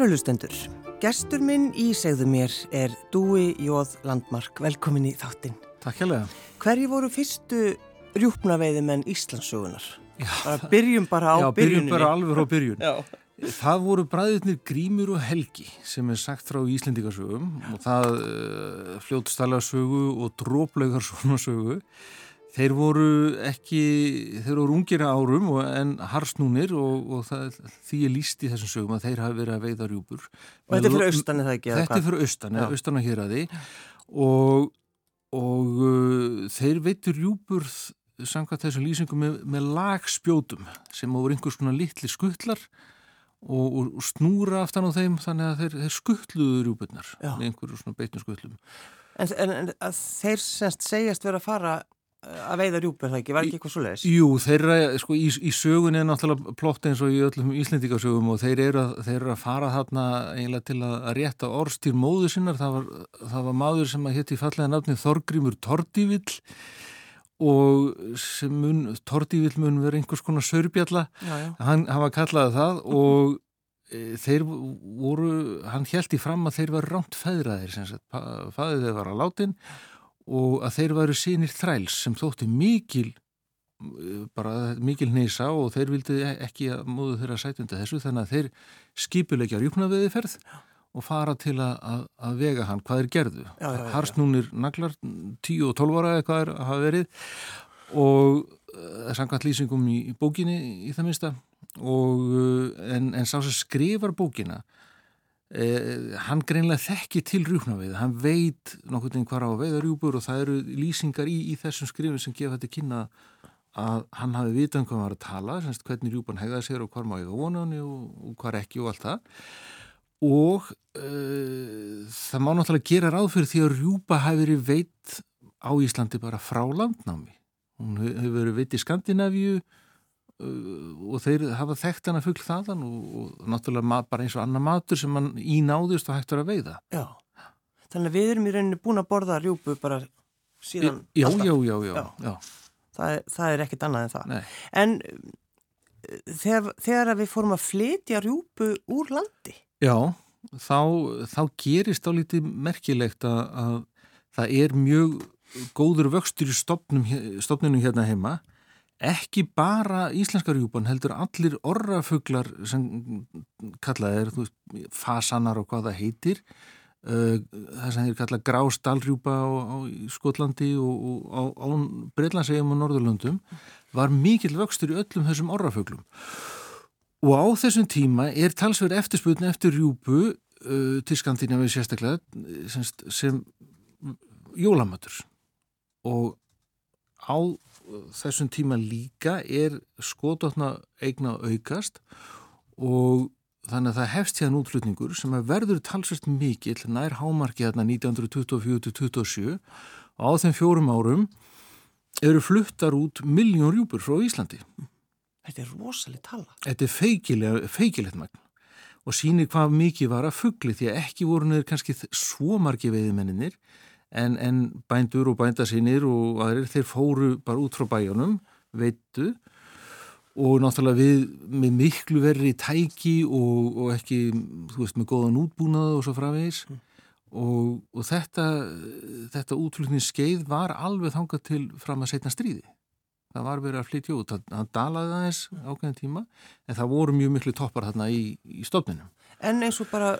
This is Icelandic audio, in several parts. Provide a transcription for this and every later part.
Kærulustendur, gestur minn í segðu mér er Dúi Jóð Landmark. Velkomin í þáttinn. Takk hérlega. Hverji voru fyrstu rjúpnaveiðimenn Íslandsugunar? Bara byrjum bara á Já, byrjuninni. byrjum bara alveg frá byrjun. Já. Það voru bræðurnir Grímur og Helgi sem er sagt frá Íslendingasögum og það uh, fljótstælarsögu og dróplaugarsögu. Þeir voru ekki, þeir voru ungir árum en harsnúnir og, og það, því er líst í þessum sögum að þeir hafi verið að veiða rjúpur. Og þetta er fyrir austan, er það ekki? Þetta er fyrir austan, eða Já. austan að hér að því og, og uh, þeir veitur rjúpur samkvæmt þessum lýsingum með, með lagspjótum sem voru einhvers konar litli skuttlar og, og, snúra aftan á þeim þannig að þeir, þeir skuttluðu rjúpurnar Já. með einhverju svona beitnum skuttlum. En, en, en þeir semst segjast vera að fara að veiða rjúpur, er það ekki? Var ekki eitthvað svo leiðis? Jú, þeirra, sko, í, í sögun er náttúrulega plott eins og í öllum Íslendingasögum og þeir eru, að, þeir eru að fara þarna eiginlega til að, rétta orðstýr móðu sinnar. Það var, það var maður sem að hétti fallega nafni Þorgrímur Tordívill og sem mun, Tordívill mun vera einhvers konar sörbjalla. Já, já. Hann, var kallaði það og e, þeir voru, hann held í fram að þeir var rámt feðraðir, sem sagt, fa- faðir þeir var að látin og að þeir varu sínir þræls sem þótti mikil eh, bara mikil neysa og þeir vildi ekki að móðu þeirra sætunda þessu þannig að þeir skipulegja rjúknaveði ferð og fara til að, að, að vega hann. Hvað er gerðu. Harsnúnir naglar, 10 og 12 ára eða hvað er að hafa verið. Og uh, samkvæmt lýsingum í, í bókinni í það minnsta og uh, en, en sá sem skrifar bókina Eh, hann greinlega þekki til rjúknaveið, hann veit nokkur veginn hvað á að veiða rjúpur og það eru lýsingar í, í þessum skrifum sem gefa þetta kynna að hann hafi vitað um hvað hann var að tala, semst hvernig rjúpan hegða sér og hvað má eiga vonandi og, og hvað ekki og allt það. Og uh, það má náttúrulega gera ráð fyrir því að rjúpa hafi verið veit á Íslandi bara frá landnámi. Hún he- hefur verið veit í Skandinavíu og þeir hafa þekkt hana fugl þaðan og, og náttúrulega bara eins og annar matur sem hann ínáðust og hægt var að veiða Já. Þannig að við erum í rauninni búin að borða rjúpu bara síðan já, já, já, já, Já. Það, er- það er ekkit annað en það. Nei. En uh, þegar, þegar við fórum að flytja rjúpu úr landi, já þá, þá gerist á lítið merkilegt að, að það er mjög góður vöxtur í stofnum, stofnunum hérna heima ekki bara íslenska rjúpan heldur allir orrafuglar sem kallað er veist, fasanar og hvað það heitir uh, það sem þeir kalla grástalrjúpa á, Skotlandi og, á, á Breitlandsegjum og Norðurlöndum var mikill vöxtur í öllum þessum orrafuglum. Og á þessum tíma er talsverð eftirsputni eftir rjúpu uh, til Skandinavíu sérstaklega sem, sem jólamatur og á þessum tíma líka er skototna eigna að aukast og þannig að það hefst hérna útflutningur sem verður talsvert mikill nær hámarki hérna 1924-27 og á þeim fjórum árum eru fluttar út miljón rjúpur frá Íslandi. þetta er rosalega tala. Þetta er feikilega, feikilegt magn og sýnir hvað mikið var að fugli því að ekki voru neður kannski svo margi veiðimenninir en, en bændur og bændasinnir og aðrir þeir fóru bara út frá bæjónum, veitu og náttúrulega við með miklu verri tæki og, og ekki, þú veist, með góðan útbúnað og svo framvegis og, og þetta, þetta útflutningsskeið var alveg þangað til fram að setna stríði. Það var verið að flytja út, það, það dalaði aðeins ákveðin tíma en það voru mjög miklu toppar þarna í, í stofninu. En eins og bara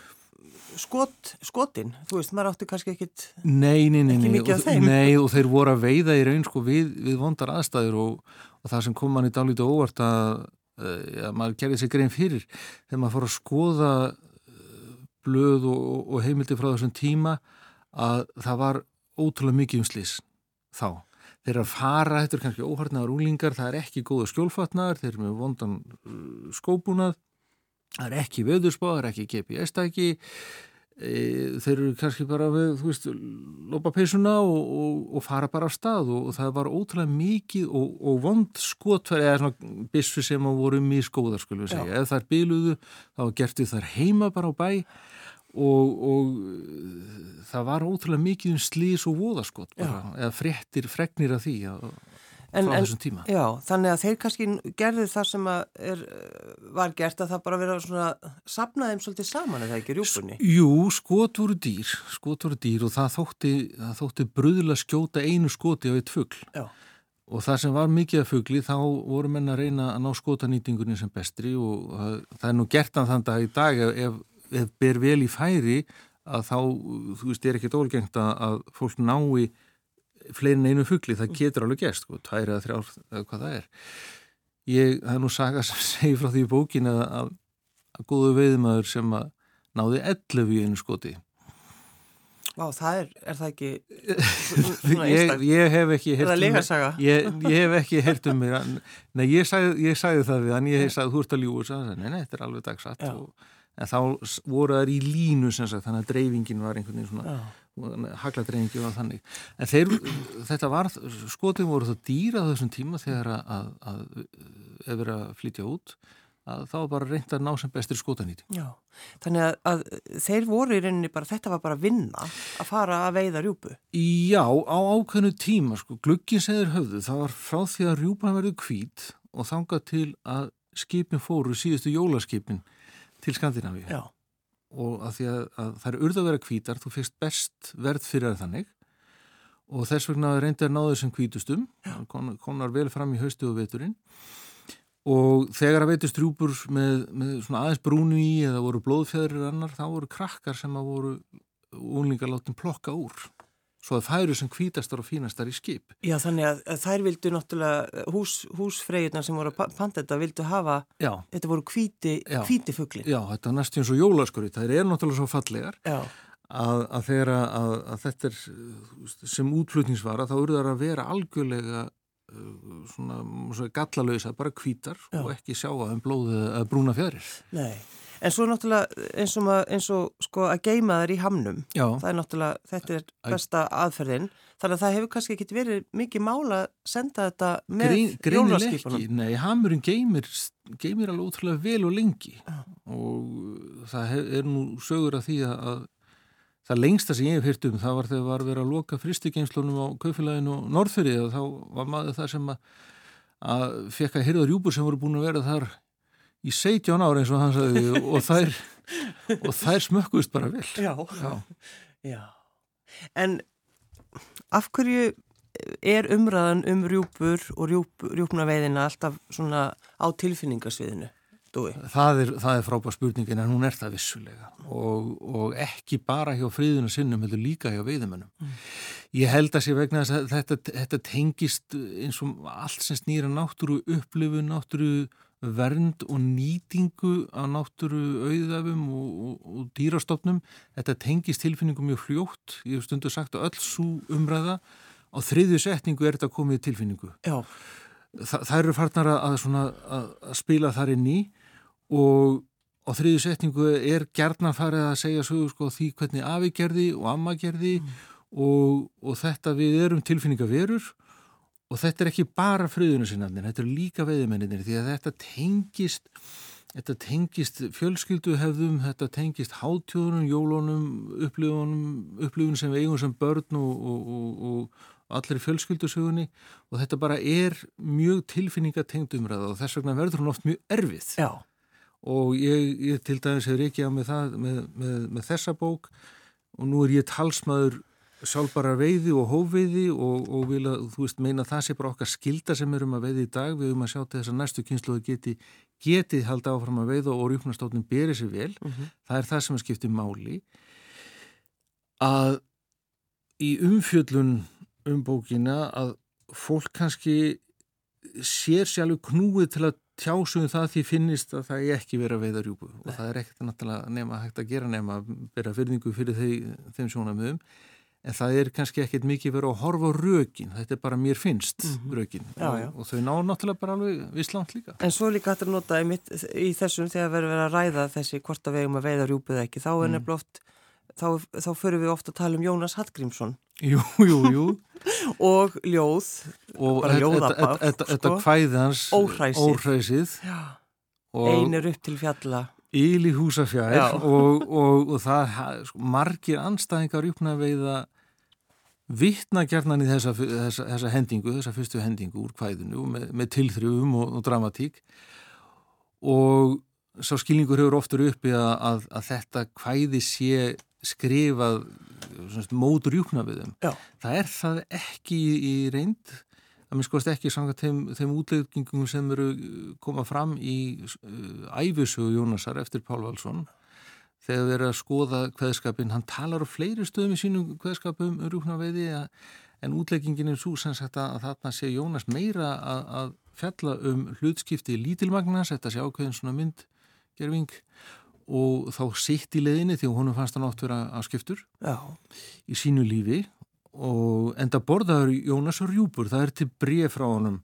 skot, skotin, þú veist, maður átti kannski ekkit, Nei, nei, nei, Ekki mikið af og, þeim. nei og þeir voru að veiða í raun sko við, við vondar aðstæður og, og það sem kom manni dálítið óvart að, uh, að maður gerði sig grein fyrir þegar maður fór að skoða uh, blöð og, og heimildi frá þessum tíma að það var ótrúlega mikið um slís þá. Þeir að fara, þetta er kannski óharnar úlingar, það er ekki góða skjólfatnar, þeir eru með vondan uh, skóbúnað, það er ekki veðurspá, það er ekki GPS-tæki, e, þeir eru kannski bara við, þú veist, lopa peysuna og, og, og fara bara af stað og, og það var ótrúlega mikið og, og vond skotfæri eða svona bissu sem að voru miskóðar, skulum við segja. Ef það er byluðu, þá gertu þar heima bara á bæ og, og uh, það var ótrúlega mikið um slís og voðaskot bara, eða fréttir, fregnir af því. Og, en, frá en, þessum tíma. Já, þannig að þeir kannski gerðu það sem er, var gert að það bara vera svona sapnaðum svolítið saman eða ekki rjúpunni? Jú, skot voru dýr, skot voru dýr og það þótti, þótti bröðulega skjóta einu skoti á eitt fuggl. Og það sem var mikið af fuggli þá voru menna að reyna að ná skotanýtingunni sem bestri og það er nú gert að þann dag í dag ef, ef ber vel í færi að þá, þú veist, er ekkert ólgengt að fólk nái fleirin einu fuggli, það getur alveg gæst sko, tæri eða þrjár eða hvað það er. Ég, það er nú saga sem segir frá því í bókin að, að, að góðu veiðmaður sem að náði 11 í einu skoti. Vá, það er, er það ekki ég, ég hef ekki Er það leikasaga? Ég, ég hef ekki heyrt um mér Nei, ég sagði, ég sagði það við hann, ég sagði þú ert að ljúa nei, nei, þetta er alveg dagsatt og, en þá voru það í línu sagt, þannig að dreifingin var einhvern veginn svona Já hagladreyingi og þannig. En þeir, þetta var skotin voru það dýra þessum tíma þegar að, að, að ef verið að flytja út að þá bara reynda að ná sem bestir skotanýting Já, þannig að, að þeir voru í reyninni bara, þetta var bara að vinna að fara að veiða rjúpu. Já, á ákveðnu tíma, sko, gluggin segður höfðu, það var frá því að rjúpan verið kvít og þangað til að skipin fóru, síðustu jólaskipin til Skandinavíu. Já og að því að, að það er urða að vera kvítar, þú fyrst best verð fyrir þannig. Og þess vegna reyndir náður sem kvítustum, kon, konar vel fram í haustu og veturinn. Og þegar að veitust rjúpur með, með svona aðeins brúnu í eða voru blóðfjæðrir annar, þá voru krakkar sem að voru únlingar látum plokka úr svo að færu sem hvítastar og fínastar í skip. Já, þannig að, að þær vildu náttúrulega, hús, húsfreyjurnar sem voru að panta þetta, vildu hafa Já. þetta voru hvíti, hvíti fuggli. Já, þetta er næstu eins og jólaskurri, það er náttúrulega svo fallegar að, að þegar að, að þetta er sem útflutningsvara, þá eru það að vera algjörlega uh, svona, svona gallalösa, bara hvítar Já. og ekki sjá að um blóðu brúna fjærir. Nei. En svo náttúrulega eins og, maður, eins og sko að geima þær í hamnum, Já. það er náttúrulega, þetta er besta aðferðin, þannig að það hefur kannski ekki verið mikið mála að senda þetta með jólaskipunum. Nei, hamurinn geimir, geimir alveg ótrúlega vel og lengi Já. og það er nú sögur að því að það lengsta sem ég hef hyrt um það var þegar var verið að loka fristigeimslunum á kaufélaginu og norðfyrið og þá var maður það sem að, að fekk að hyrða rjúbur sem voru búin að vera þar í 17 ára eins og hann sagði og þær, og þær smökkust bara vel já. Já. já en af hverju er umræðan um rjúpur og rjúp, rjúpnaveiðina alltaf svona á tilfinningasviðinu það er, er frábár spurningin en hún er það vissulega og, og ekki bara hjá fríðuna sinnum heldur líka hjá veiðumennum mm. ég held að sé vegna að þetta, þetta tengist eins og allt sem snýra náttúru upplifu, náttúru vernd og nýtingu á náttúru auðafum og, og, og dýrastofnum. Þetta tengist tilfinningum mjög fljótt. Ég hef stundu sagt að öll svo umræða á þriðju setningu er þetta komið tilfinningu. Þa, það eru farnar að, svona, að, að spila þar inn í og á þriðju setningu er gerðna farið að segja svo sko, því hvernig afi gerði og amma gerði mm. og, og þetta við erum tilfinningaverur og þetta er ekki bara friðunarsynarnir, þetta er líka veiðmenninir því að þetta tengist, þetta tengist fjölskylduhefðum, þetta tengist hátjóðunum, jólunum, upplifunum, upplifun sem við eigum sem börn og, og, og, og allir fjölskyldusögunni og þetta bara er mjög tilfinningatengt umræða og þess vegna verður hún oft mjög erfið. Já. Og ég, ég til dæmis hefur ekki á með það, með, með, með þessa bók og nú er ég talsmaður sjálfbara veiði og hóveiði og, og vil að, þú veist, meina það sé bara okkar skilda sem erum að veiði í dag, við erum að sjá til þess að næstu kynsluðu geti, geti halda áfram að veiða og rjúknastóttin beri sér vel, mm -hmm. það er það sem að skipti máli. Að í umfjöllun um bókina að fólk kannski sér sjálfur knúið til að tjásum það því finnist að það er ekki verið að veiða rjúpu. Og það er ekkert náttúrulega nema hægt að gera nema að bera fyrningu fyrir þeim, þeim sjónamöðum en það er kannski ekkert mikið verið að horfa á rökin, þetta er bara mér finnst mm -hmm. rökin já, já. Og, og þau ná náttúrulega bara alveg visslant líka. En svo líka hættir að nota í, þessum þegar verður verið að ræða þessi hvort að vegum að veiða rjúpið ekki, þá er mm. nefnilega oft þá, þá förum við ofta að tala um Jónas Hallgrímsson Jú, jú, jú og ljóð og þetta sko. hans óhræsið einir upp til fjalla Íl í húsafjær og, og, og það sko, margir anstæðingar rjúpna veiða vittna gerðnan í þessa, þessa, þessa hendingu, þessa fyrstu hendingu úr kvæðinu með, með tilþrjum og, og dramatík og sá skilningur hefur oftur uppi að, að, að þetta kvæði sé skrifað mótur júkna við þeim. Já. Það er það ekki í reynd, að minn skoðast ekki sanga þeim, þeim útleggingum sem eru koma fram í uh, æfisögu Jónasar eftir Pál Valsson þegar við erum að skoða hveðskapin, hann talar á fleiri stöðum í sínum hveðskapum um rúknaveiði en útleggingin er svo sem sagt að þarna sé Jónas meira að, að fjalla um hlutskipti í lítilmagnars, þetta sé ákveðin svona myndgerfing og þá sitt í leðinni því hún fannst hann oft vera að skiptur Já. í sínu lífi og enda borðaður Jónas og Rjúpur, það er til bref frá honum.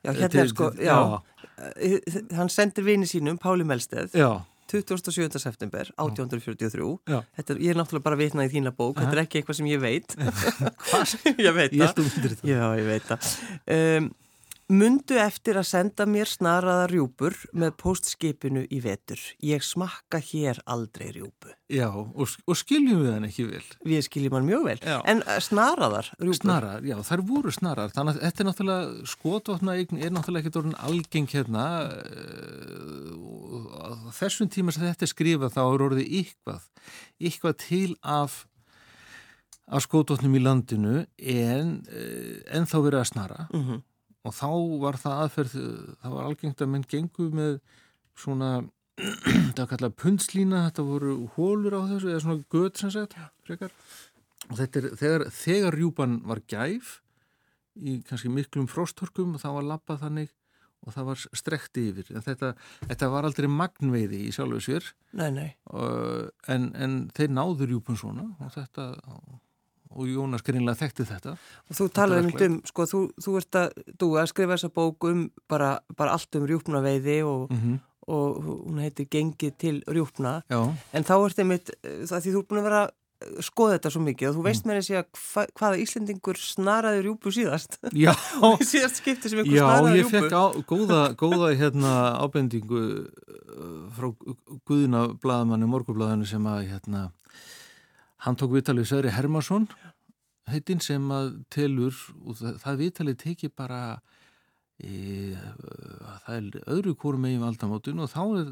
Já, hérna er sko, já, já. hann sendir vini sínum, Páli Melsteð Já. 27. september 1843 þetta, ég er náttúrulega bara vitnað í þína bók þetta er ekki eitthvað sem ég veit. Hvað? ég veit það. Já, ég veit það. Um, Mundu eftir að senda mér snaraða rjúpur með postskipinu í vetur. Ég smakka hér aldrei rjúpu. Já, og, og skiljum við hann ekki vel. Við skiljum hann mjög vel. Já. En uh, snaraðar rjúpur? Snaraðar, já, þær voru snaraðar. Þannig að þetta er náttúrulega, skotvatna er náttúrulega ekkert orðin algeng hérna. Uh, þessum tíma sem þetta er skrifað þá er orðið ykkvað. Ykkvað til af af skótotnum í landinu en, uh, en þá verið að snara mm -hmm og þá var það aðferð, það var algengt að menn gengu með svona, það var kallað pundslína, þetta voru hólur á þessu, eða svona göð sem sagt, frekar. Og þetta er, þegar, þegar rjúpan var gæf, í kannski miklum frostorkum, þá var lappað þannig og það var strekt yfir. Þetta, þetta var aldrei magnveiði í sjálfu sér. Nei, nei. En, en þeir náður rjúpun svona og þetta og Jónas greinlega þekkti þetta og þú talaði um, sko, þú, þú ert að, að skrifa þessa bók um bara, bara allt um rjúpnaveiði og, mm -hmm. og hún heitir Gengið til rjúpna Já. en þá ert einmitt, það því þú er búin að vera skoða þetta svo mikið og þú veist mm. þessi að hva, hvaða Íslendingur snaraði rjúpu síðast Já síðast skipti sem einhver snaraði rjúpu Já, ég fekk á, góða, góða hérna, ábendingu uh, frá Guðina Bladamanni Morgublaðinu sem að hérna Hann tók viðtalið Söri Hermansson heitinn sem að telur og það, það viðtalið teki bara e, það er öðru kórum megin valdamótun og þá er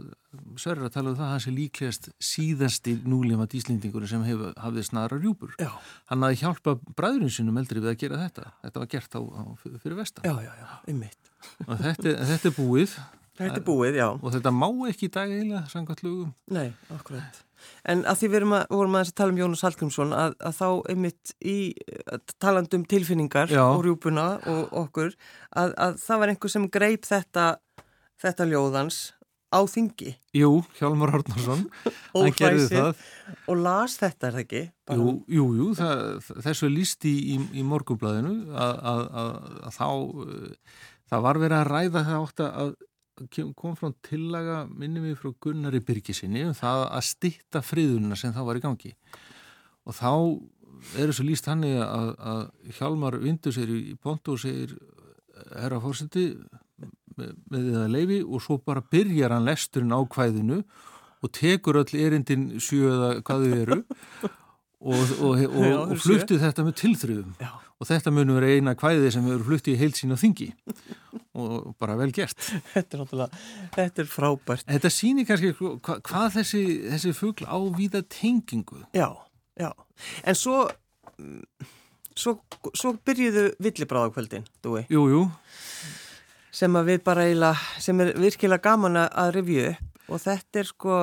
Söri að tala um það að hans er líklegast síðasti núlema díslendingur sem hef, hafði snara rjúpur. Já. Hann hafði hjálpa bræðurinn sinum eldri við að gera þetta. Þetta var gert á, á fyrir vestan. Já, já, já, einmitt. Og þetta, þetta er búið. Þetta er búið, já. Og þetta má ekki í dag eiginlega, sangat lögum. Nei, akkurat. En að því við erum að, vorum að tala um Jónas Hallgrímsson að, að þá einmitt í talandum tilfinningar Já. og rjúpuna og okkur að, að það var einhver sem greip þetta, þetta ljóðans á þingi. Jú, Hjálmar Hortnarsson, hann gerði það. Og las þetta, er það ekki? Bara... Jú, jú, jú það, þessu lísti í, í, í morgublaðinu að þá, það var verið að ræða það átt að kom frá tillaga minnum við frá Gunnari Byrkisinni um það að stitta friðunina sem þá var í gangi. Og þá er þessu líst hann að, að Hjalmar vindur sér í pontu og segir herra fórseti með, með því að leifi og svo bara byrjar hann lesturinn á kvæðinu og tekur öll erindin sjöða hvað þau eru og, og, og, og fluttið þetta með tilþröðum og þetta munum vera eina kvæði sem eru fluttið í heilsín og þingi og bara vel gert. Þetta er, þetta er frábært. Þetta sýnir kannski hva, hvað þessi, þessi fuggl á víða tengingu. Já, já, en svo svo, svo byrjuðu villibráðakvöldin, dúi. Jú, jú. Sem að við bara eiginlega sem er virkilega gaman að revju upp. Og þetta er sko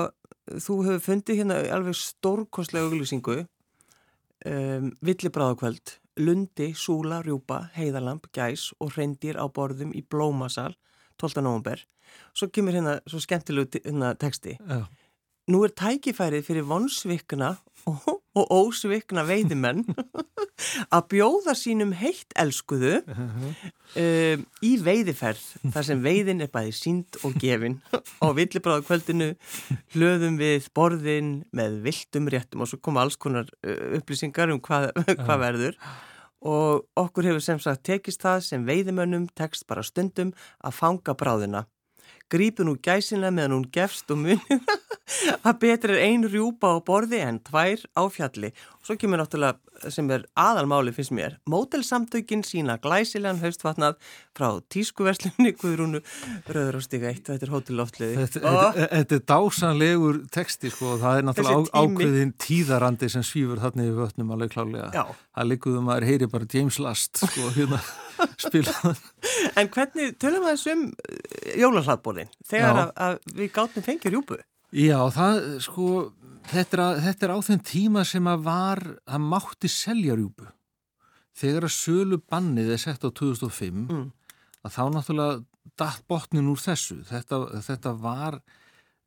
þú hefur fundið hérna alveg stórkostlega auglýsingu um, villibráðakvöld Lundi, Súla, Rjúpa, Heiðalamp, Gæs og Hrendir á borðum í Blómasal 12. november. Svo kemur hérna svo skemmtilegu hérna, texti. Já. Nú er tækifærið fyrir vonsvikna og, og ósvikna veiðimenn að bjóða sínum heitt elskuðu uh í veiðiferð þar sem veiðin er bæði sínd og gefin. Og villibráða kvöldinu hlöðum við borðin með viltum réttum og svo koma alls konar uh, upplýsingar um hvað, hvað verður. Og okkur hefur sem sagt tekist það sem veiðimönnum tekst bara stundum að fanga bráðina. Grípun úr gæsinlega meðan hún gefst og munið að betur er ein rjúpa á borði en tvær á fjalli. Og svo kemur náttúrulega sem er aðalmáli finnst mér, mótelsamtökin sína glæsilegan haustvatnað frá tískuverslunni Guðrúnu Röður og stiga eitt, þetta er hótelloftlöði. Þetta, er dásanlegur teksti sko og það er náttúrulega ákveðin tíðarandi sem svífur þarna yfir vötnum alveg klálega. Það líkuðum að það heyri bara James Last sko hérna spila. En hvernig, tölum við þessum eh, jólarhlaðbóðin þegar að, að við gáttum fengið rjúpu? Já, það sko þetta er, að, þetta er á þenn tíma sem að var að mátti selja rjúpu. Þegar að sölu bannið er sett á 2005 mm. að þá náttúrulega dætt botnin úr þessu. Þetta, þetta var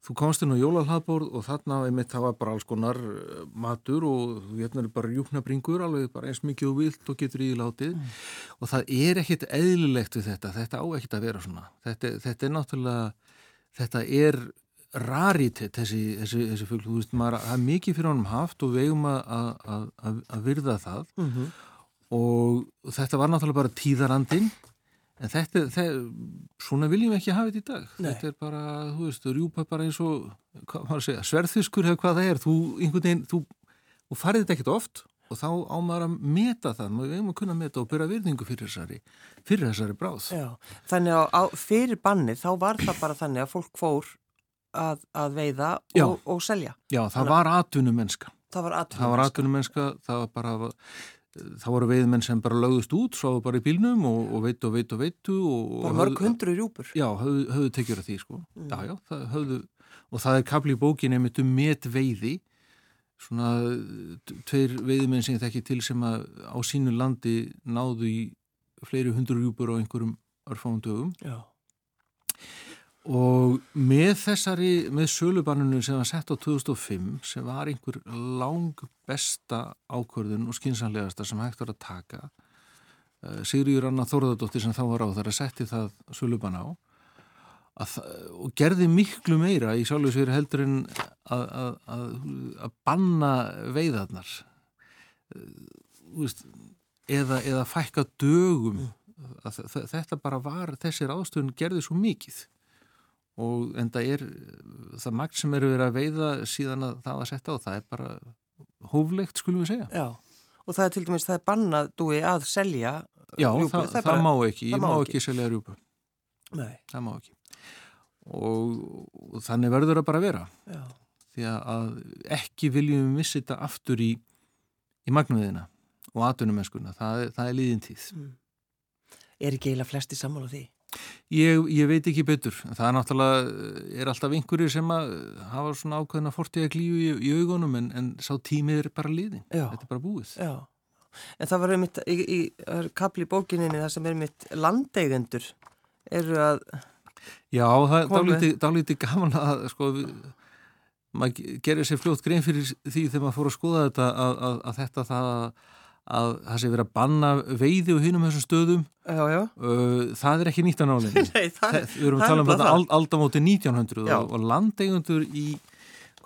þú komst inn á jólalhaðbórð og þarna einmitt það var bara alls konar eh, matur og hérna er bara rjúpnabringur alveg bara eins mikið og vilt og getur í látið. Mm. og það er ekkit eðlilegt við þetta, þetta á ekkit að vera svona. Þetta, þetta er náttúrulega þetta er raritet þessi, þessi, þessi fugl, þú veist, maður hafa mikið fyrir honum haft og vegum að, að, að virða það. Mm -hmm. og þetta var náttúrulega bara tíðarandin en þetta, þetta svona viljum við ekki hafa þetta í dag. Nei. þetta er bara, þú veist, rjúpa bara eins og hvað maður segja, sverðfiskur hefur hvað það er, þú einhvern veginn, þú, þú farið þetta ekkert oft og þá ámar að meta það, maður vegum að kunna meta og byrja virðingu fyrir þessari, fyrir þessari bráð. Já, þannig að fyrir banni þá var það bara þannig að fólk fór að, að veiða og, og selja. Já, það Þannig, var atvinnumennska. Það var atvinnumennska. Það var atvinnumennska, það var bara, það voru veiðmenn sem bara lögðust út, svo bara í bílnum og, og veitu og veitu og veitu. Bara mörg hundru rjúpur. Já, höfðu, höfðu tekjur af því, sko. Mm. Já, já, það höfðu, og það er kapli í bókin einmitt um met veiði, svona tveir veiðmenn sem ég þekki til sem að á sínu landi náðu í fleiri hundru rjúpur á einhverjum örfáum dögum. Já og með þessari, með sölubanninu sem var sett á 2005 sem var einhver lang besta ákvörðun og skinsanlegasta sem hægt var að taka eh, Sigriður Anna Þorðardóttir sem þá var á þar að setti það sölubann á að, og gerði miklu meira í sjálfsvegar heldur en að, að, að banna veiðarnar. Eh, eða, eða fækka dögum. Þetta bara var, þessir ástöðun gerði svo mikið og en það er það magt sem eru verið að veiða síðan að það var sett á, það er bara hóflegt skulum við segja. Já, og það er til dæmis, það er bannað dúi að selja Já, rjúpu. það, það, það bara, má ekki, ég má ekki, ekki selja rjúpu. Nei. Það má ekki. Og, og þannig verður það bara að vera. Já. Því að ekki viljum við þetta aftur í, í magnuðina og atvinnumennskuna, það, það er líðin tíð. Mm. Er ekki eiginlega flesti sammála því? Ég, ég veit ekki betur. Það er náttúrulega, er alltaf einhverju sem að hafa svona ákveðina fortíða klíu í, í augunum en, en sá tímið er bara liðin. Já. Þetta er bara búið. Já. En það var einmitt í, í, í kapli bókininni það sem er einmitt landeigendur eru að Já, það er dálítið gaman að sko maður gerir sér fljótt grein fyrir því þegar maður fór að skoða þetta að, að, að þetta það að það sé verið að banna veiði og hinn um þessum stöðum. Já, já. það er ekki nýtt að nálinni. Við erum að tala um þetta aldamóti 1900 og, og landeigundur í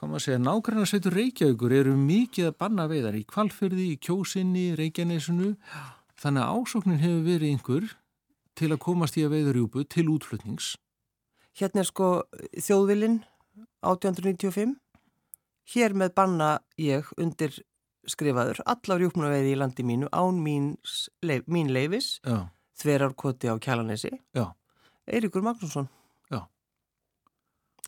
hvað maður segja, nákvæmlega sveitur Reykjavíkur eru mikið að banna veiðar í kvalfyrði, í kjósinni, Reykjanesunu þannig að ásóknin hefur verið einhver til að komast í að veiðarjúbu til útflutnings. Hérna er sko þjóðvilinn 1895 hér með banna ég undir skrifaður allar júknaveiði í landi mínu án leif, mín leifis þverjarkoti á Kjalanesi Eirikur Magnússon. Já.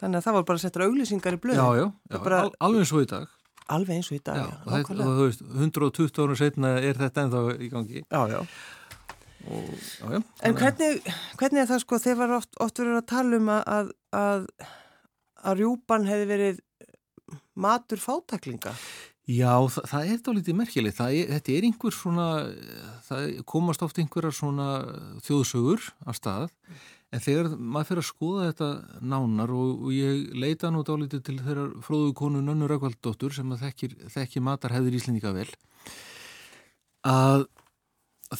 þannig að það var bara að setja auglýsingar í blöðu já, já, já bara, Al, alveg eins og í dag. Alveg eins og í dag, já, þetta, og þú veist, 120 ára setna er þetta ennþá í gangi. Já, já. Og, já, já, en hvernig, hvernig er það sko þeir var oft, oft verið að tala um að að, að rjúpan hefði verið matur fátaklinga Já, það, það er þá litið merkilegt. Er, þetta er einhver svona, það komast oft einhverjar svona þjóðsögur af stað, en þegar maður fyrir að skoða þetta nánar og, og ég leita nú dálítið til þeirra fróðu konu Nönnu Rækvaldóttur sem að þekkir, þekkir matarhæðir íslendinga vel, að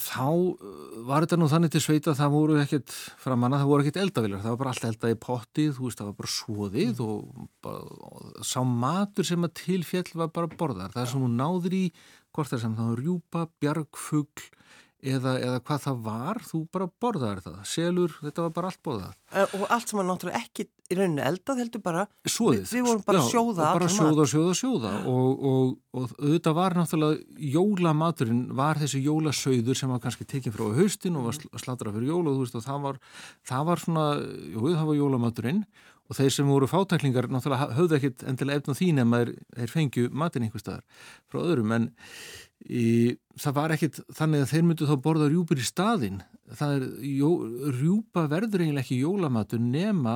þá uh, var þetta nú þannig til sveita að það voru ekkert framanna, það voru ekkert eldavilar, það var bara allt eldað í pottið, þú veist, það var bara svoðið mm. og, og, og sá matur sem að tilfjall var bara borðar, það er sem hún náður í hvort það sem var rjúpa, bjargfugl eða, eða hvað það var, þú bara borðaði það, selur, þetta var bara allt borðað. Og allt sem var náttúrulega ekki í rauninni eldað heldur bara, Svoðið, við, vorum bara að sjóða. Já, bara sjóða, sjóða, sjóða. Og, og, og þetta var náttúrulega jólamaturinn var þessi jólasauður sem var kannski tekinn frá haustin og var slatra fyrir jól og þú veist og það var, það var svona, jú það var jólamaturinn og þeir sem voru fátæklingar náttúrulega höfðu ekkit endilega efna þín en maður þeir fengju matinn einhver staðar frá öðrum. En í, það var ekkit þannig að þeir myndu þá borða rjúpur í staðin það er, jó, rjúpa verður eiginlega ekki jólamatur nema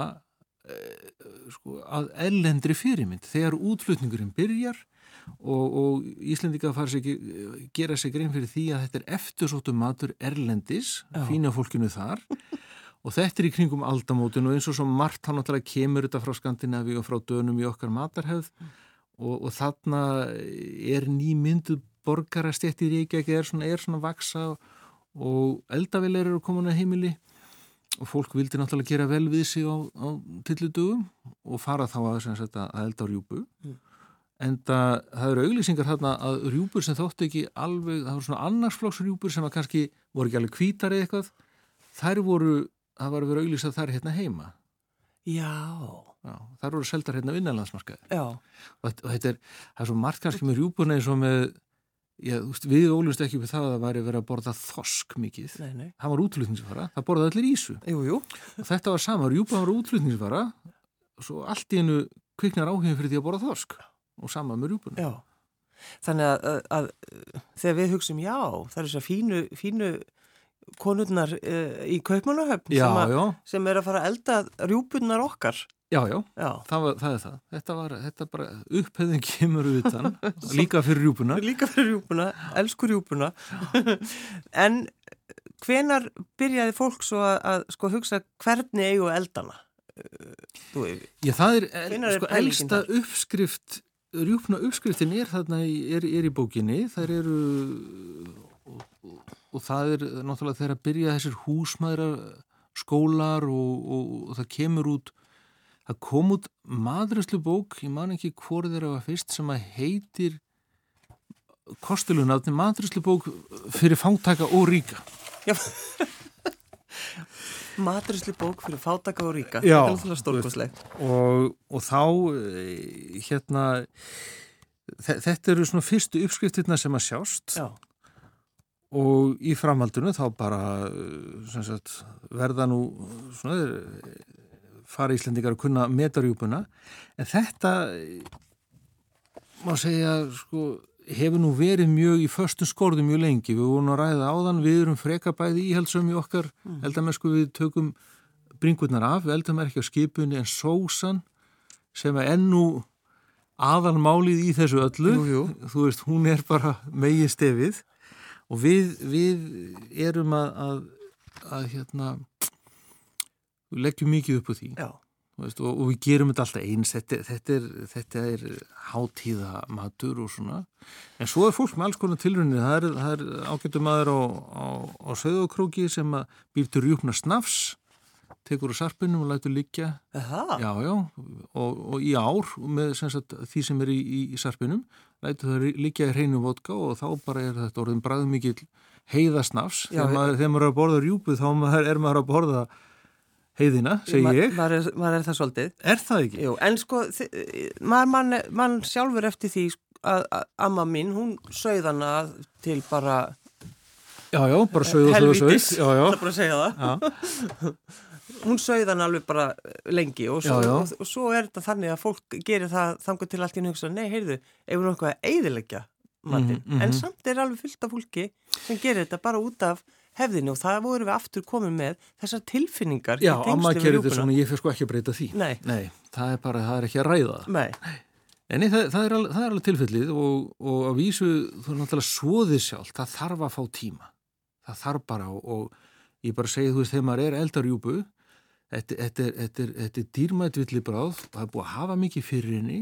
eh, sko, að ellendri fyrirmynd þegar útflutningurinn byrjar og, og Íslendika ekki gera sér grein fyrir því að þetta er eftirsóttu matur erlendis, Já. fína fólkinu þar og þetta er í kringum aldamótun og eins og svo margt hann náttúrulega kemur þetta frá Skandinavi og frá dönum í okkar matarhefð mm. og, og þarna er nýmyndu borgarastjætt í Reykjavík er svona, er svona vaksa og eldavilir eru komin að heimili og fólk vildi náttúrulega gera vel við sig á, á tilludugum og fara þá að, sagt, að elda rjúbu mm. en það, það eru auglýsingar þarna að rjúbur sem þóttu ekki alveg, það voru svona annarsflóksrjúbur sem að kannski voru ekki alveg kvítar eða eitthvað. Þær voru það var að vera auðvitað þar hérna heima. Já. Já þar voru seldar hérna vinnarlandsmarkaði og, og þetta er, það er svo margt kannski með rjúbuna eins og með já, veist, við ólumst ekki við það að það væri verið að borða þosk mikið, nei, nei. það var útlutningsfara það borðaði allir ísu jú, jú. og þetta var sama, rjúpa var útlutningsfara og svo allt í hennu kviknar áhengið fyrir því að borða þosk og sama með rjúpuna. Já, þannig að, að, að þegar við hugsim já, það er þess að fínu, fínu konurnar uh, í Kaupmannahöfn sem, sem er að fara að elda rjúpunar okkar Já, já, já. Það, var, það er það. Þetta var, þetta bara upphefðin kemur utan líka fyrir rjúpuna. Líka fyrir rjúpuna, elsku rjúpuna. En hvenar byrjaði fólk svo að, að sko hugsa hvernig eigu eldana? Þú, já, það er, er sko elsta uppskrift rjúpna uppskriftin er þarna í, er, er í bókinni. Það eru og það er náttúrulega þegar að byrja þessir húsmaðra skólar og, og, og það kemur út það kom út madröslu bók ég man ekki hvort þeirra var fyrst sem að heitir kostilunafni madröslu bók fyrir fántaka og ríka? Já. Madröslu bók fyrir fátaka og ríka. Já, og, og þá eh, hérna þetta eru svona fyrstu uppskriftirna sem að sjást. Já. Og í framhaldinu þá bara sagt, verða nú svona, fara Íslandikar að kunna metarjúpuna en þetta má segja sko, hefur nú verið mjög í förstu skorðu mjög lengi, við vorum að ræða áðan við erum frekabæði íhaldsum í okkar mm. eldamennsku við tökum bringurnar af, við eldam er ekki á skipunni en sósan sem er ennú aðalmálið í þessu öllu jú, jú. þú veist, hún er bara megin stefið og við, við erum að, að, að hérna, við leggjum mikið upp á því. Veist, og, og við gerum þetta alltaf eins. Þetta, þetta er, þetta er hátíðamatur og svona. En svo er fólk með alls konar tilrunni það er, er ágættu maður á, á, á söðokróki sem býr til rjúpna snafs tekur á sarpinum og lætur liggja. Já, já, og, og í ár með sagt, því sem er í, í, í sarpinum lætur það liggja í hreinu vodka og þá bara er þetta orðin bræðum mikil heiðasnafs þegar maður, þegar maður er að borða rjúpu þá er maður að borða heiðina, segi ég. maður er, maður er það svolítið. Er það ekki? Jú, en sko, maður mann man sjálfur eftir því að, að amma mín, hún sögðana til bara já, já, bara sögð og sögð og sögð það er bara að segja það. Hún sögðan alveg bara lengi og svo, já, já. Og, og svo er þetta þannig að fólk gerir það þangur til allt í hugsa, nei, heyrðu, ef við erum eitthvað að eiðilegja matinn, mm -hmm. en samt er alveg fullt af fólki sem gerir þetta bara út af hefðinu og það voru við aftur komið með þessar tilfinningar Já, amma gerir þetta svona, ég fyrir sko ekki að breyta því. Nei, nei það er bara, það er ekki að ræða Nei. En nei, það, það, er alveg, það er alveg tilfellið og, og að vísu, þú er náttúrulega svoðið sjálf, það þarf að fá tíma. Það þarf bara og, og ég bara segi, þú veist, þegar maður er eldarjúbu Þetta, þetta, er, þetta, þetta dýrmætvillig bráð það er búið að hafa mikið fyrir henni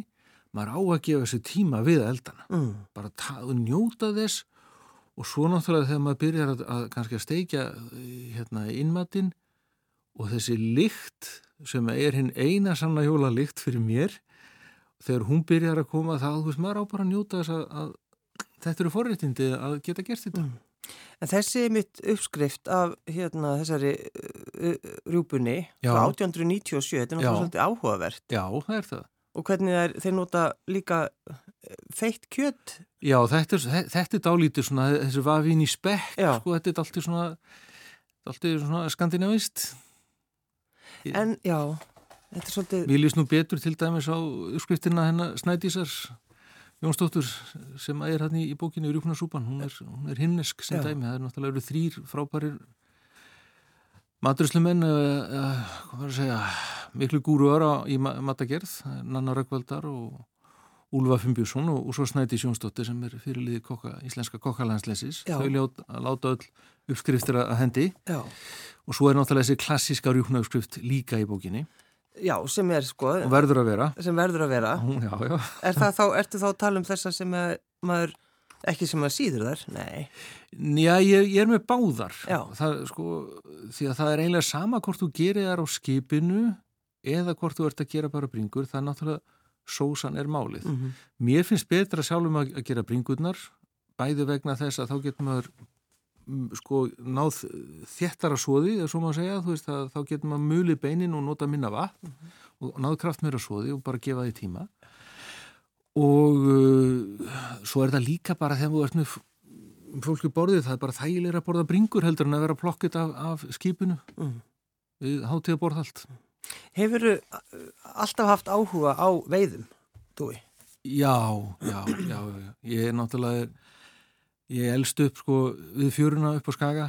maður á að gefa þessu tíma við eldana. Mm. bara að njóta þess og svo náttúrulega þegar maður byrjar að, að kannski að steikja hérna innmatinn og þessi lykt sem er hinn eina sanna hjóla lykt fyrir mér þegar hún byrjar að koma þá, þú veist, maður á bara að njóta þess að, að þetta eru forréttindi að geta gert þetta mm. En þessi mitt uppskrift af hérna, þessari uh, uh, rjúbunni frá 1897, þetta er náttúrulega svolítið áhugavert. Já, það er það. Og hvernig er, þeir nota líka feitt kjött? Já, þetta er, þetta er dálítið svona, þessi vafin í spekk, sko, þetta er alltið svona, svona skandinavist. En, já, þetta er svolítið... Við lýst nú betur til dæmis á uppskriftina hennar Snædísars Jónsdóttur sem er hann í, í bókinu Rjúknarsúpan, hún er, er himnesk sem já. dæmi, það er náttúrulega eru þrýr frábærir maturslumenn, uh, hvað var að segja, miklu gúruar í matagerð, Nanna Rökkvaldar og Úlfa Fimbjússon og, og svo Snæti Sjónsdóttir sem er fyrirliði koka, íslenska kokkalandslesis. Þau ljót láta öll uppskriftir að hendi Já. og svo er náttúrulega þessi klassíska rjúknauppskrift líka í bókinni. Já, sem er sko... Og verður að vera. Sem verður að vera. Já, já. Er það þá, ertu þá að tala um þessa sem maður Ekki sem að síður þar, nei. Já, ég, ég er með báðar. Það, sko, því að það er eiginlega sama hvort þú gerir þar á skipinu eða hvort þú ert að gera bara bringur. Það er náttúrulega, sósan er málið. Mm -hmm. Mér finnst betra sjálfum að, gera bringurnar, bæði vegna þess að þá getur maður mm, sko náð þéttara svoði, eða svo maður segja, þú veist að þá getur maður muli beinin og nota minna vatn mm -hmm. og náð kraft meira svoði og bara gefa því tíma og uh, svo er það líka bara þegar þú ert með fólki borðið, það er bara þægilega að borða bringur heldur en að vera plokkit af, af skipinu mm. við hátíða borð allt Hefur þú uh, alltaf haft áhuga á veiðum, Dúi? Já, já, já ég er náttúrulega ég elst upp sko við fjöruna upp á Skaga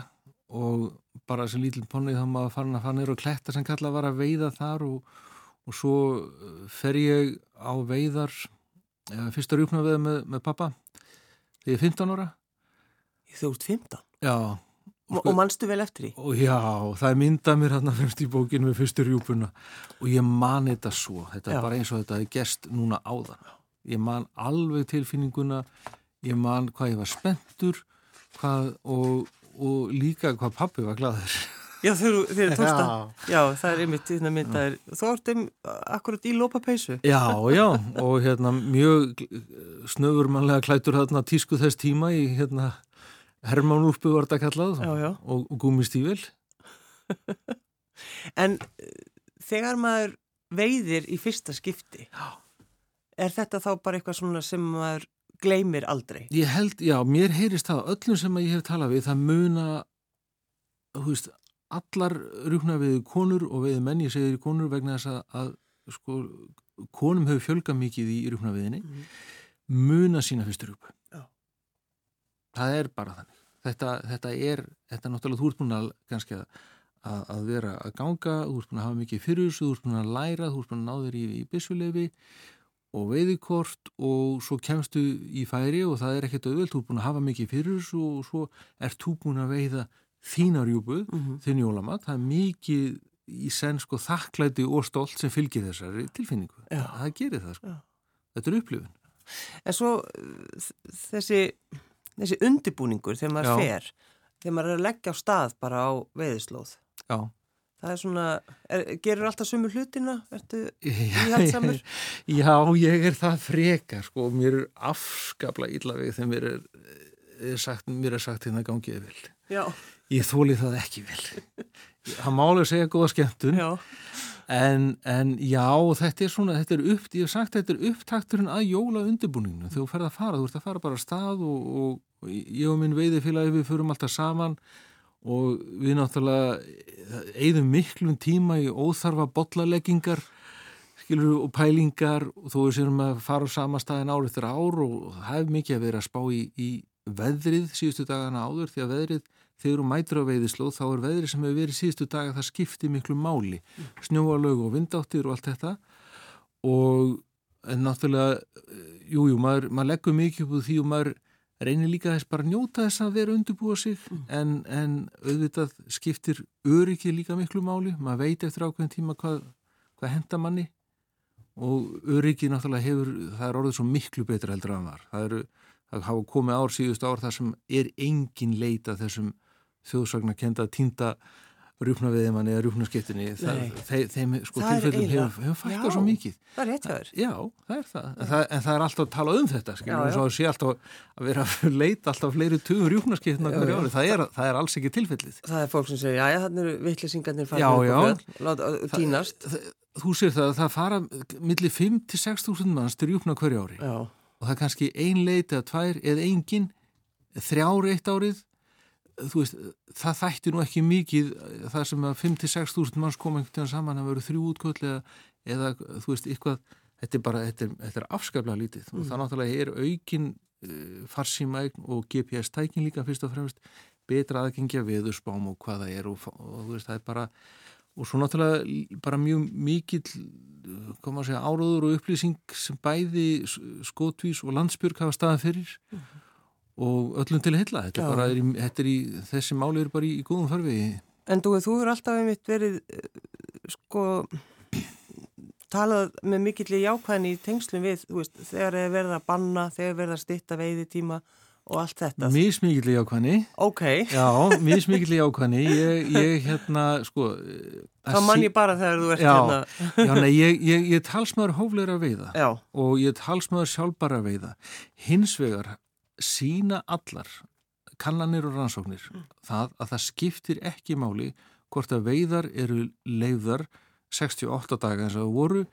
og bara sem lítil ponni þá maður fann að fann er og kletta sem kalla var að veiða þar og, og svo uh, fer ég á veiðar fyrsta rjúpnaveða með, með pappa þegar ég er 15 ára Þú ert 15? Já Og, og mannstu vel eftir því? Og já, það er myndað mér hérna fremst í bókinu með fyrstu rjúpuna og ég man þetta svo, þetta já. er bara eins og þetta er gerst núna áðan. Ég man alveg tilfinninguna, ég man hvað ég var spenntur hvað, og, og líka hvað pappi var gladur. Já, þeir tósta. Já. já, það er einmitt hérna myndaðir. Þú ert um akkurat í lópapeisu. Já, já, og hérna mjög snöfurmannlega klætur hérna tísku þess tíma í hérna Hermánúlpu var þetta kallað já, já. og, og gúmistífil. en þegar maður veiðir í fyrsta skipti, já. er þetta þá bara eitthvað svona sem maður gleymir aldrei? Ég held, já, mér heyrist það, öllum sem ég hef talað við, það muna, veist, allar rúkna við konur og við menn, ég segir konur vegna þess að, að sko, konum hefur fjölga mikið í rúkna viðinni mm. muna sína fyrstur Já. Það er bara þannig þetta, þetta er, þetta er náttúrulega þú ert búin að kannski að, að vera að ganga, þú ert búin að hafa mikið fyrir þú ert búin að læra, þú ert búin að ná þér í, í bissulefi og veiðikort og svo kemstu í færi og það er ekkert auðvöld, þú ert búin að hafa mikið fyrir og svo ert þú búin að veiða þínarjúbu, mm -hmm. þinn jólamat það er mikið í senn sko þakklæti og stolt sem fylgir þessari tilfinningu, Já. það, það gerir það sko. þetta er upplifun En svo þessi þessi undibúningur þegar maður Já. fer þegar maður er að leggja á stað bara á veiðislóð Já Það er svona, er, gerur alltaf sömu hlutina? Ertu íhaldsamur? Já, ég er það freka sko, mér er afskapla illa við þegar mér er, er sagt, mér er sagt hérna gangið vil Já Ég þóli það ekki vel. Það málu að segja góða skemmtun. Já. En, en já, þetta er svona, þetta er upp, ég hef sagt þetta er upptakturinn að jóla undirbúninginu. Þú ferð að fara, þú ert að fara bara að stað og, og, og ég og minn veiði félagi við förum alltaf saman og við náttúrulega eigðum miklum tíma í óþarfa botlaleggingar skilur og pælingar og þó við séum að fara á sama staðin árið þeirra ár og það hefur mikið að vera að spá í, í veðrið síðustu dagana áður því að veðrið þegar þú mætur á veiðislóð þá er veðri sem hefur verið síðustu daga það skipti miklu máli. Snjóalög og vindáttir og allt þetta. Og en náttúrulega jújú, jú, maður, maður leggur mikið upp úr því og maður reynir líka þess bara að njóta þess að vera undirbúa sig. Mm. en, en auðvitað skiptir öryggi líka miklu máli. Maður veit eftir ákveðin tíma hvað, hvað henda manni. Og öryggi náttúrulega hefur, það er orðið svo miklu betra heldur að var. Það eru, það hafa komið ár síðust ár þar sem er engin leita þessum þjóðsagna kenda að týnda rúfna við manni eða rúfna skiptinni þeim sko tilfellum hefur, hefur fækkað svo mikið. það er rétt hjá já, það er það. En, það en það er alltaf að tala um þetta skilur, já, já. og sé alltaf að vera að leita alltaf fleiri tugur rúfna skiptina hverju ári. Það er, það er alls ekki tilfellið. Það er fólk sem segir, já, já, þannig eru vittlisingarnir farið tínast. þú sér það að það fara millir 5-6 þúsund manns til rúfna hverju ári. Og það er kannski ein leiti að tvær eða engin þrjár eitt árið veist, það þætti nú ekki mikið það sem að 5-6 þúsund manns koma einhvern veginn saman að vera þrjú útköll eða, eða þú veist, eitthvað þetta er bara, þetta er, þetta er afskaplega lítið. Mm. og það náttúrulega er aukin uh, farsímaegn og GPS-tækin líka fyrst og fremst betra aðgengja viðurspám og hvað það er og, og þú veist, það er bara og svo náttúrulega bara mjög mikill koma að segja áróður og upplýsing sem bæði skotvís og landsbjörg hafa staðið fyrir. Mm og öllum til að hylla þetta, er er í, þetta er í, þessi máli eru bara í, í góðum farfiði En þú, þú er alltaf einmitt verið eh, sko talað með mikill í jákvæðin í tengslum við, þú veist, þegar er verið að banna, þegar er verið að stitta veiði tíma og allt þetta. Mísmikill í jákvæðinni Ok. Já, mísmikill í jákvæðinni ég, ég hérna, sko Það mann ég bara þegar þú ert já, hérna. Já, nei, ég, ég, ég talsmaður hófleira veiða já. og ég talsmaður sjálfbara veiða. Hins vegar sína allar kannanir og rannsóknir mm. það að það skiptir ekki máli hvort að veiðar eru leiðar 68 daga eins og það voru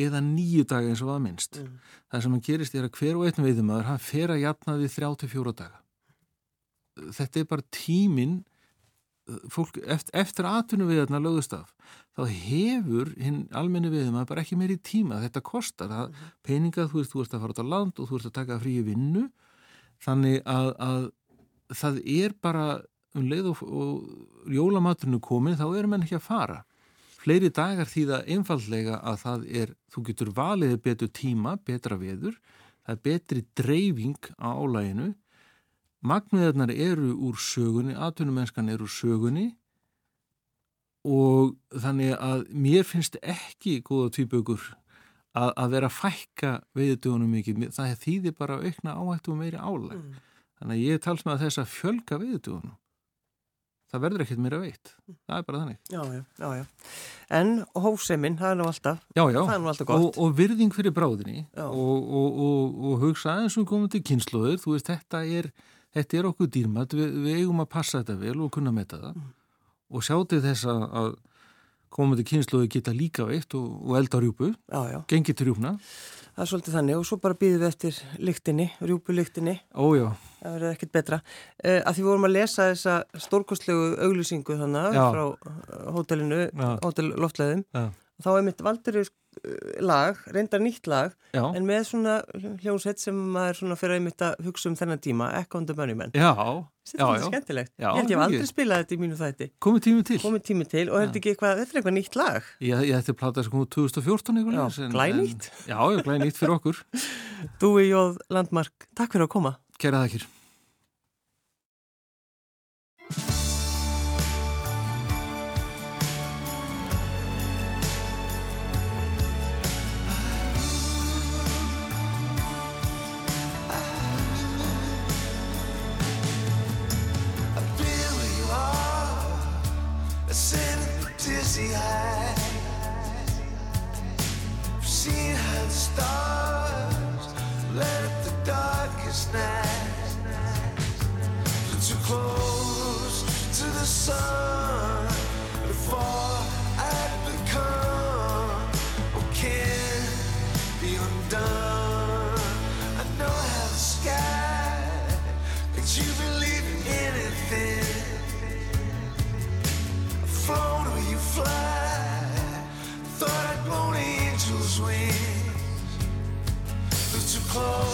eða nýju daga eins og það minnst. Mm. Það sem hann gerist er að hver og einn veiðumæður hann fer að jafna því 34 daga. Þetta er bara tíminn fólk, eftir, eftir aðtunum viðarna lögust af, þá hefur hinn almenni viðumæður bara ekki meiri tíma þetta kostar, það, mm. peningað þú veist, þú ert að fara út á land og þú ert að taka fríi vinnu þannig að, að það er bara um leið og, og jólamaturnu komin þá erum henn ekki að fara. Fleiri dagar því það einfallega að það er, þú getur valið betur tíma, betra veður það er betri dreifing á álæginu magniðarnar eru úr sögunni, atvinnumennskan eru úr sögunni og þannig að mér finnst ekki góða týpaukur að, að vera að fækka veiðutunum mikið, það þýðir bara aukna áhættu og meiri álæg mm. þannig að ég tals með þess að fjölga veiðutunum það verður ekkert mér að veit mm. það er bara þannig. Já, já, já, En hófseminn, það er nú alltaf. Það er nú alltaf gott. Og, og virðing fyrir bráðinni. Og, og, og hugsa eins og komum til kynnslóður þú veist, þetta er, þetta er okkur dýrmat við, við eigum að passa þetta vel og kunna metta það. Mm. og sjá til þess að komandi kynsluði geta líka veitt og, og elda rjúpu, gengið til rjúpna. Það er svolítið þannig og svo bara býðum við eftir lyktinni, rjúpulyktinni. Ójá. Það verður ekkert betra. Uh, að því vorum að lesa þessa stórkostlegu auglýsingu þannig frá eh, hótelinu, hótel Loftleðum. Þá er mitt valdur lag, reyndar nýtt lag já. en með svona hljómsveit sem maður svona fyrir að mynda að hugsa um þennan tíma Echo and the Bunnymen. Þetta er skemmtilegt, já, ég held ég hef aldrei spilað þetta í mínu þætti. Komið tími til. Komið tími til og þetta er eitthvað, nýtt lag? Ég, ég ætti að plata þessu komið 2014 eitthvað Glænýtt. Já, já, glænýtt fyrir okkur. Dúi Jóð Landmark, takk fyrir að koma. Kæra þakkir night. Too close to the sun before I become. Oh, can be undone. I know how the sky you believe in anything. Flown or you fly. Thought I'd grown angel's wings. Too close